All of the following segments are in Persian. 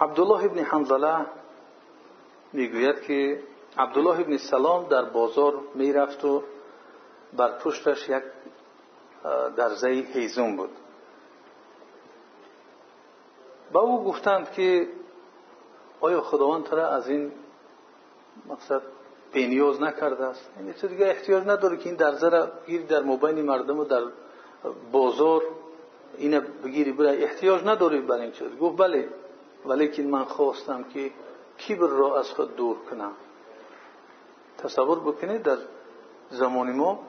عبدالله ابن حنظله می‌گوید که عبدالله ابن سلام در بازار می‌رفت و بر پشتش یک درزه هیزم بود. با او گفتند که آیا خداوند ترا از این مقصد بینیاز نکرده است؟ یعنی تو دیگه احتیاج نداره که این درزه را بگیری در مبین مردم و در بازار اینه بگیری برای احتیاج نداری بر این چیز. گفت بله ولیکن من خواستم که کیبر را از خود دور کنم. تصور بکنید در زمان ما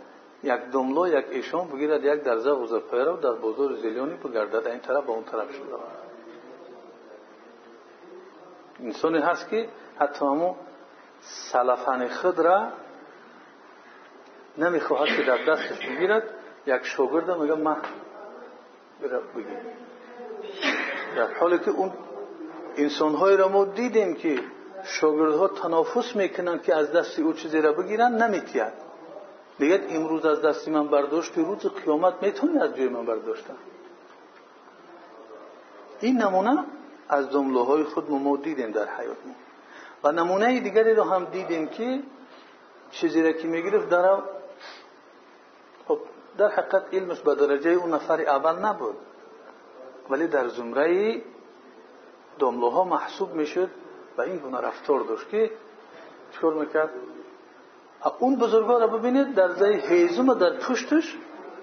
یک دملا یک ایشان بگیرد یک درزه غوزه پیرو در بازار زیلیانی بگردد. این طرف با اون طرف شده انسانی هست که حتی همو سلفن خود را نمی‌خواهد که در دستش بگیرد. یک شاگرد میگه من بگیر در حالی که اون انسانهایی را ما دیدیم که شاگردها تنافس می‌کنند که از دست او چیزی را بگیرن نمیتید دیگر امروز از دستی من برداشت روز قیامت می‌تونی از جای من برداشتن. این نمونه از جمله های خود ما دیدیم در حیات ما. و نمونه دیگری رو هم دیدیم که چیزی را که می‌گرفت در خب در حقیقت علمش به درجه اون نفر اول نبود. ولی در زمره دمله ها محسوب می‌شد و این گونه رفتار داشت که چکار می‌کرد؟ اون بزرگا را ببینید در زای هیزم در پشتش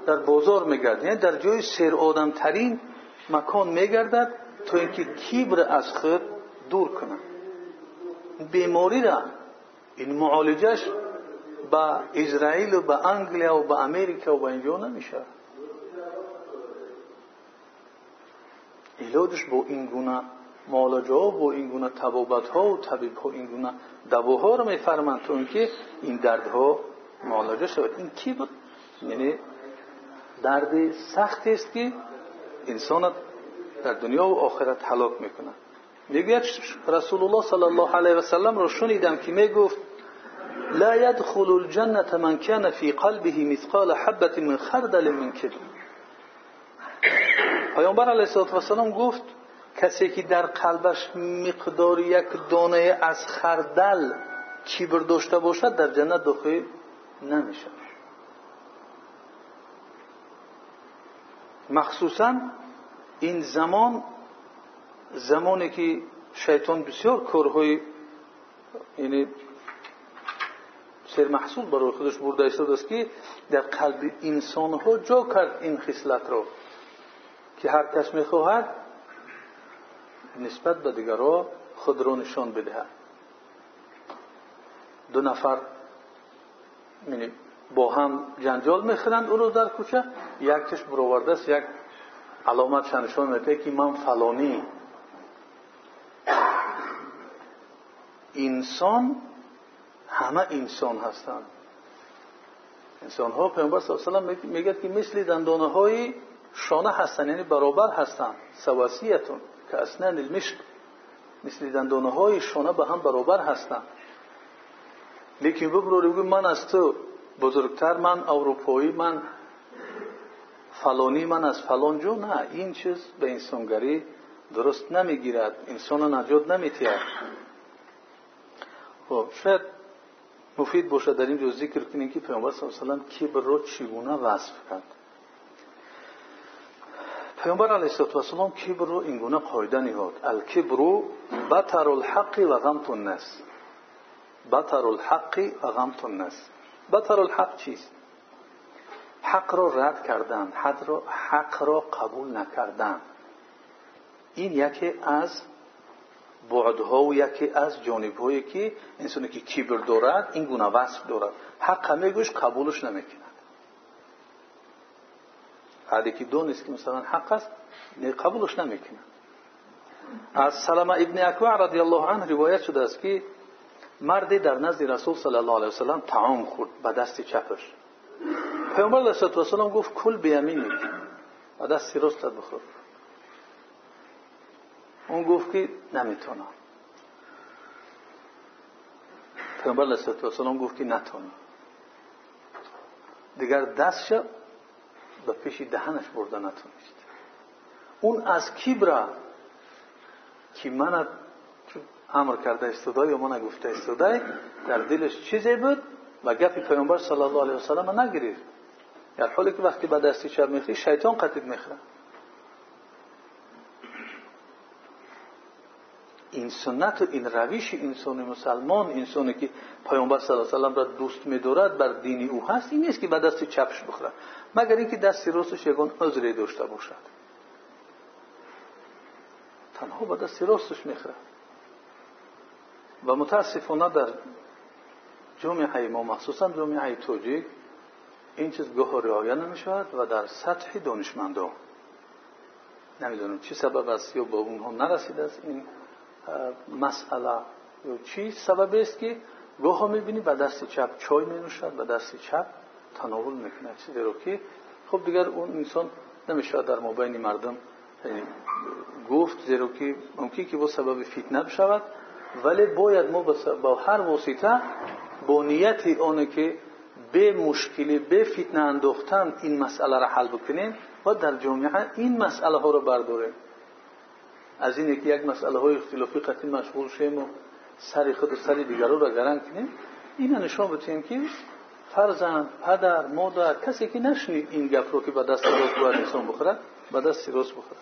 در بازار میگرد یعنی در جای سیر آدم ترین مکان میگردد تا اینکه کیبر از خود دور کنه بیماری را این معالجش با اسرائیل و با انگلیا و با امریکا و با اینجا نمیشه. علاجش با این گونه معالجه ها با این گونه تبابت ها و طبیب ها این گونه دواها رو میفرمند تا اینکه این دردها معالجه شود. این کی بود؟ یعنی درد سختی است که انسان در دنیا و آخرت هلاک می‌کنه می‌گوید رسول الله صلی الله علیه و سلم را شنیدم که می‌گفت لا يدخل الجنة من كان في قلبه مثقال حبة من خردل من کبر. پیامبر علیه السلام گفت کسی که در قلبش مقدار یک دانه از خردل کیبر داشته باشد در جنت داخل نمیشه. مخصوصا این زمان زمانی که شیطان بسیار کارهای یعنی سر محصول برای خودش برده است که در قلب انسان ها جا کرد این خصلت را که هر کس می‌خواهد نسبت به دیگرها خود را نشان بدهد دو نفر یعنی با هم جنجال می‌خرند او رو در کوچه یکش برآورده است یک علامت نشان میده که من فلانی. انسان همه انسان هستند. انسان ها پیامبر صلی الله علیه و میگه که مثل دندانه های شانه هستند یعنی برابر هستند سواسیتون. که اسنان المشق مثل دندانه های شانه به هم برابر هستند لیکن ببرو من از تو بزرگتر من اروپایی من فلانی من از فلان جو نه این چیز به انسانگری درست نمی‌گیرد انسان نجات نمیتید خب شاید مفید باشه در این جو ذکر کنیم که پیامبر صلی الله علیه و کبر رو چگونه وصف کرد. پیامبر علیه السلام کبر رو اینگونه قاعده نهاد الکبر بطر الحق و غمت الناس. بطر الحق و غمت الناس. بطر الحق چیست؟ حق را رد کردن حق را, حق را قبول نکردن. این یکی از بعدها و یکی از جانبهایی که انسانی که کبر دارد این گونه وصف دارد. حق همه گوش قبولش نمی‌کند حدی که دونست که مثلا حق است قبولش نمی‌کند از سلمه ابن اکوع رضی الله عنه روایت شده است که مردی در نزد رسول صلی الله علیه وسلم تعام خورد به دست چپش پیامبر علیه السلام گفت کل بیامینی و دست راستت بخور اون گفت که نمی‌تونم پیامبر علیه السلام گفت که نتونم دیگر دستش به پیش دهنش برده نتونست. اون از کیبرا که من امر کرده استودای یا من گفته استودای در دلش چیزی بود و گفی پیامبر صلی الله علیه و سلم نگرفت. در حالی که وقتی به دستی چپ می‌خری شیطان قطید می‌خره این سنت این روش انسان مسلمان انسانی که پیامبر صلی الله علیه و را دوست میدارد بر دینی او هست این نیست که به دست چپش بخوره. مگر اینکه دست راستش یگان عذری داشته باشد. تنها به دست راستش می‌خوره. و متاسفانه در جامعه ما مخصوصا جامعه توجیک این چیز گاه رعایت نمی‌شود و در سطح دانشمندان. نمی‌دونم چی سبب است یا با اونها نرسیده است این مسئله چی؟ سبب است که گاه ها می‌بینی به دست چپ چای می نوشد به دست چپ تناول می‌کنه. چیزی رو که خب دیگر اون انسان نمیشه در مابین مردم یعنی گفت زیرا که ممکن که با سبب فتنه بشود. ولی باید ما با هر واسطه با نیت آنه که به مشکلی به فتنه انداختن این مسئله را حل بکنیم و در جامعه این مسئله ها رو برداریم. از این که یک مسئله های اختلافی قطعی مشغول شیم و سر خود و سر دیگران را گرن کنیم. این نشان بتیم که فرزند پدر مادر کسی که نشنید این گپ رو که به دست راست باید انسان به دست راست بخورد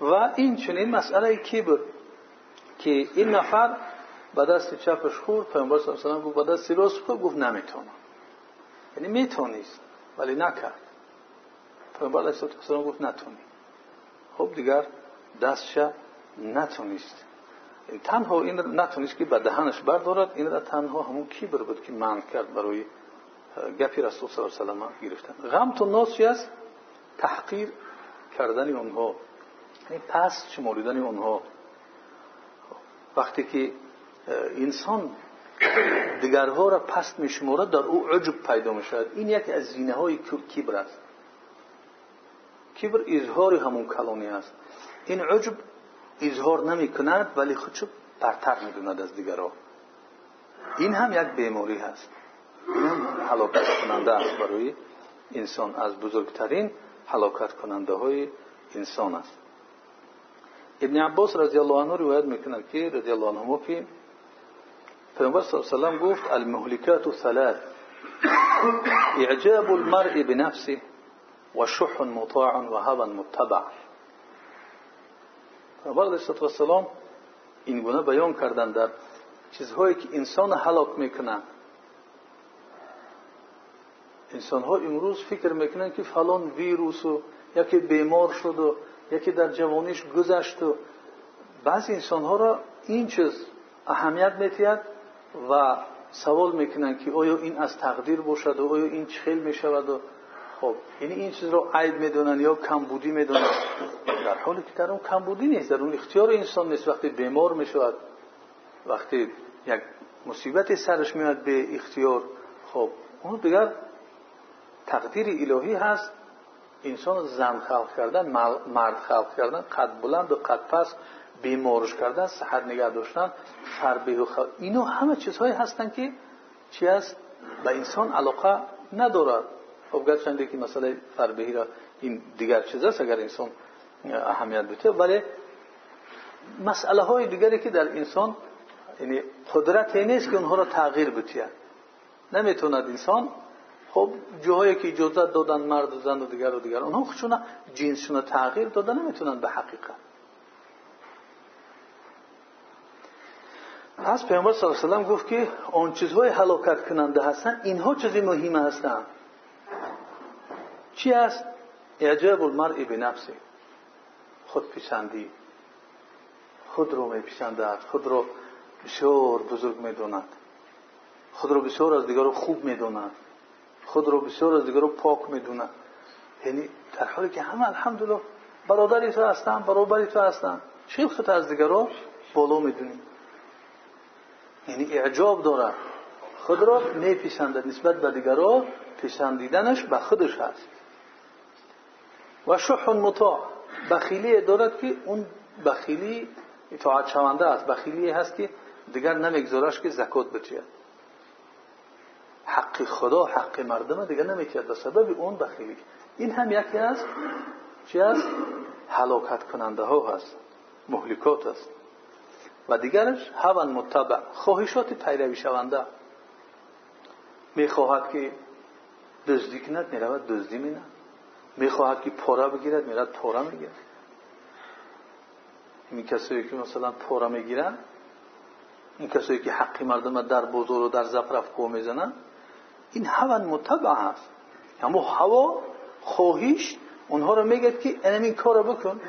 و این چنین مسئله کبر که این نفر به دست چپش خورد پیامبر صلی الله علیه و به دست راست خورد گفت نمی‌تونم یعنی میتونیست ولی نکرد. پیامبر علیه السلام گفت نتونی. خب دیگر این نتونیست که به دهنش بردارد این را تنها همون کیبر بود که من کرد برای گپی رسول صلی الله علیه و گرفتن. غم تو ناس است؟ تحقیر کردن اونها. یعنی پس شماریدن اونها. وقتی که انسان دیگرها را پست میشمارد در او عجب پیدا می‌شود. این یکی از زینه های کبر است. کبر اظهار همون کلانی است. این عجب اظهار نمی کند ولی خودشو برتر می‌دوند از دیگرها. این هم یک بیماری هست. این هم حلاکت کننده است برای انسان. از بزرگترین حلاکت کننده های انسان است. ابن عباس رضی الله عنه روایت می‌کنه که رضی الله عنه که پیامبر صلی الله علیه و گفت المهلكات ثلاث اعجاب المرء بنفسه و شح مطاع و هوا متبع. پیامبر علیه السلام این گونه بیان کردن در چیزهایی که انسان هلاک می‌کنند انسان ها امروز فکر می‌کنن که فلان ویروس و یکی بیمار شد و یکی در جوانیش گذشت و بعضی انسان ها را این چیز اهمیت میتید و سوال می‌کنن که آیا این از تقدیر باشد و آیا این چخیل می‌شود و خب یعنی این چیز رو عیب می‌دونن یا کمبودی می‌دونن. در حالی که در اون کمبودی نیست در اون اختیار انسان نیست. وقتی بیمار می‌شود وقتی یک مصیبت سرش میاد به اختیار خب اون دیگر تقدیر الهی هست. انسان زن خلق کردن مرد خلق کردن قد بلند و قد پس بیمارش کردن صحت نگه داشتن فربه و خلق اینو همه چیزهایی هستن که چی است به انسان علاقه ندارد. خب گرچنده که مسئله فربهی را این دیگر چیز است اگر انسان اهمیت بده ولی مسئله های دیگری که در انسان یعنی قدرت نیست که اونها را تغییر بتید نمی‌توند انسان خب جاهایی که اجازت دادن مرد و زن و دیگر و دیگر اونها خودشون جنسشون تغییر دادن نمی‌تونن به حقیقت. از پیامبر صلی الله علیه و گفت که آن چیزهای هلاکت کننده هستن اینها چیزی مهم هستند چی است؟ اعجاب المرء بنفسه. خود پیشندی خود رو میپیشندد خود رو بسیار بزرگ می‌دوند خود رو بسیار از دیگر خوب می‌دوند خود رو بسیار از دیگر پاک می‌دوند یعنی در حالی که همه الحمدلله برادری تو هستن برابری تو هستن. چه خود از دیگر رو بالا می‌دونیم یعنی اعجاب دارد. خود را میپیشندد نسبت به دیگران پیشندیدنش به خودش هست. و شح مطاع. بخیلی دارد که اون بخیلی اطاعت شونده است. بخیلی هست که دیگر نمیگذارش که زکات بتید حق خدا حق مردم دیگر نمیتید به سبب اون بخیلی. این هم یکی از چی است حلاکت کننده ها هست. مهلکات است و دیگرش هون متبع. خواهشات پیروی شونده. می‌خواهد که دزدی کند می‌رود دزدی میند می‌خواهد که پورا بگیرد میرد پورا می‌گیرد این کسایی که مثلا پورا می‌گیرن این کسایی که حقی مردم در بزرگ و در زفرف کو می‌زنن این هون متبع هست. اما هوا خواهیش اونها رو میگد که این کار رو بکن.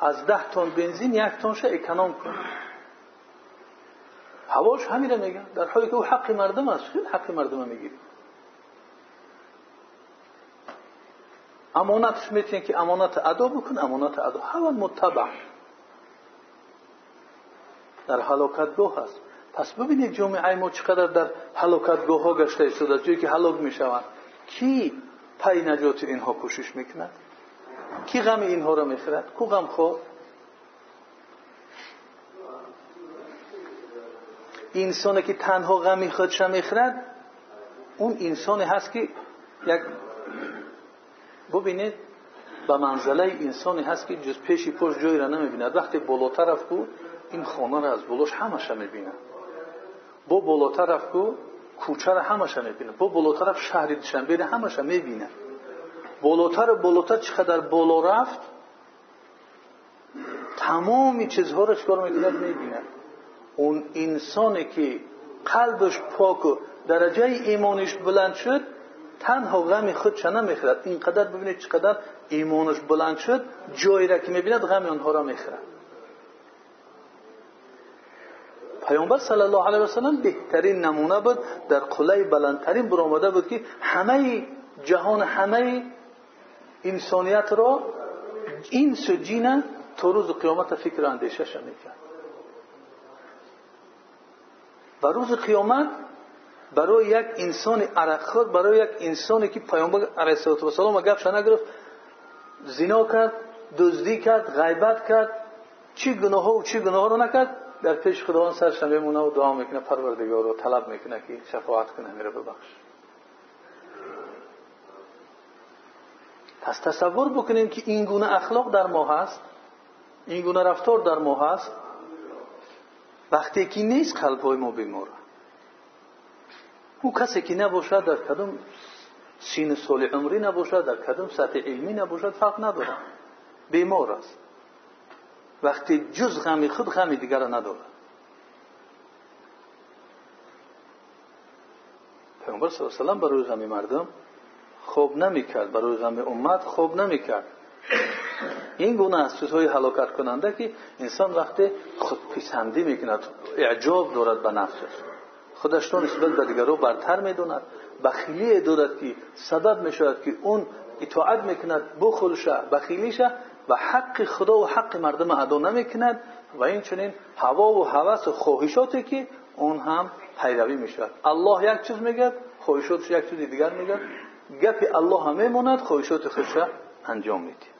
از ده تن بنزین یک تنش اکنام کن. هواش همین رو میگن در حالی که او حق مردم است. خیلی حق مردم می‌گیری که امانت ادا بکن امانت ادا. هوا متبع. در حلاکتگاه هست. پس ببینید جمعه ما چقدر در حلاکتگاه ها گشته شده جایی که حلاک می‌شوند کی پای نجات اینها کوشش می‌کند؟ کی غم اینها را می‌خورد کو غم خود انسانی که تنها غمی خودش می‌خورد اون انسانی هست که یک ببینید به منزله انسانی هست که جز پیشی پشت جایی را نمی‌بیند. وقتی بالاتر رفت این خانه را از بلوش همش می‌بیند با بالاتر رفت کوچه را همش می‌بیند با بالاتر رفت شهری دشنبه همش می‌بیند بالاتر بالاتر چقدر بالا رفت تمامی چیزها را چکار می‌کند؟ می‌بیند اون انسانی که قلبش پاک و درجه ایمانش بلند شد خودش نمی‌خورد اینقدر ببینید چقدر ایمانش بلند شد جایی را که می‌بیند غم آنها را می‌خورد پیامبر صلی الله علیه و سلم بهترین نمونه بود در قله بلندترین برآمده بود که همه جهان همه انسانیت را این سجینه تا روز قیامت فکر اندیشه می‌کرد و روز قیامت برای یک انسان عرق برای یک انسانی که پیامبر علیه السلام گپش نگرفت زنا کرد دزدی کرد غیبت کرد چی گناه ها و چی گناه رو نکرد در پیش خداوند سرش میمونه و دعا می‌کنه پروردگار رو طلب می‌کنه که شفاعت کنه میره ببخش. پس تصور بکنیم که این گونه اخلاق در ما هست این گونه رفتار در ما هست وقتی که نیست قلب های ما بیماره او کسی که نباشد در کدوم سین سال عمری نباشد در کدوم سطح علمی نباشد فرق نداره. بیمار است. وقتی جز غمی خود غمی دیگر نداره. پیامبر صلی الله علیه و برای غمی مردم خوب نمی‌کرد. برای غم امت خوب نمی‌کرد. این گونه از چیزهای حلاکت کننده که انسان وقتی خود پیسندی می‌کند اعجاب دارد به نفسش. خودش رو نسبت به دیگرو برتر می‌دوند بخیلی دارد که سبب می‌شود که اون اطاعت می‌کند بخلشه بخیلیشه و حق خدا و حق مردم ادا نمی‌کند و این چنین هوا و هوس و خواهشاتی که اون هم پیروی می‌شود. الله یک چیز میگه خواهشاتش یک چیز دیگر میگه گپ الله هم میموند خواهشات خودش انجام میده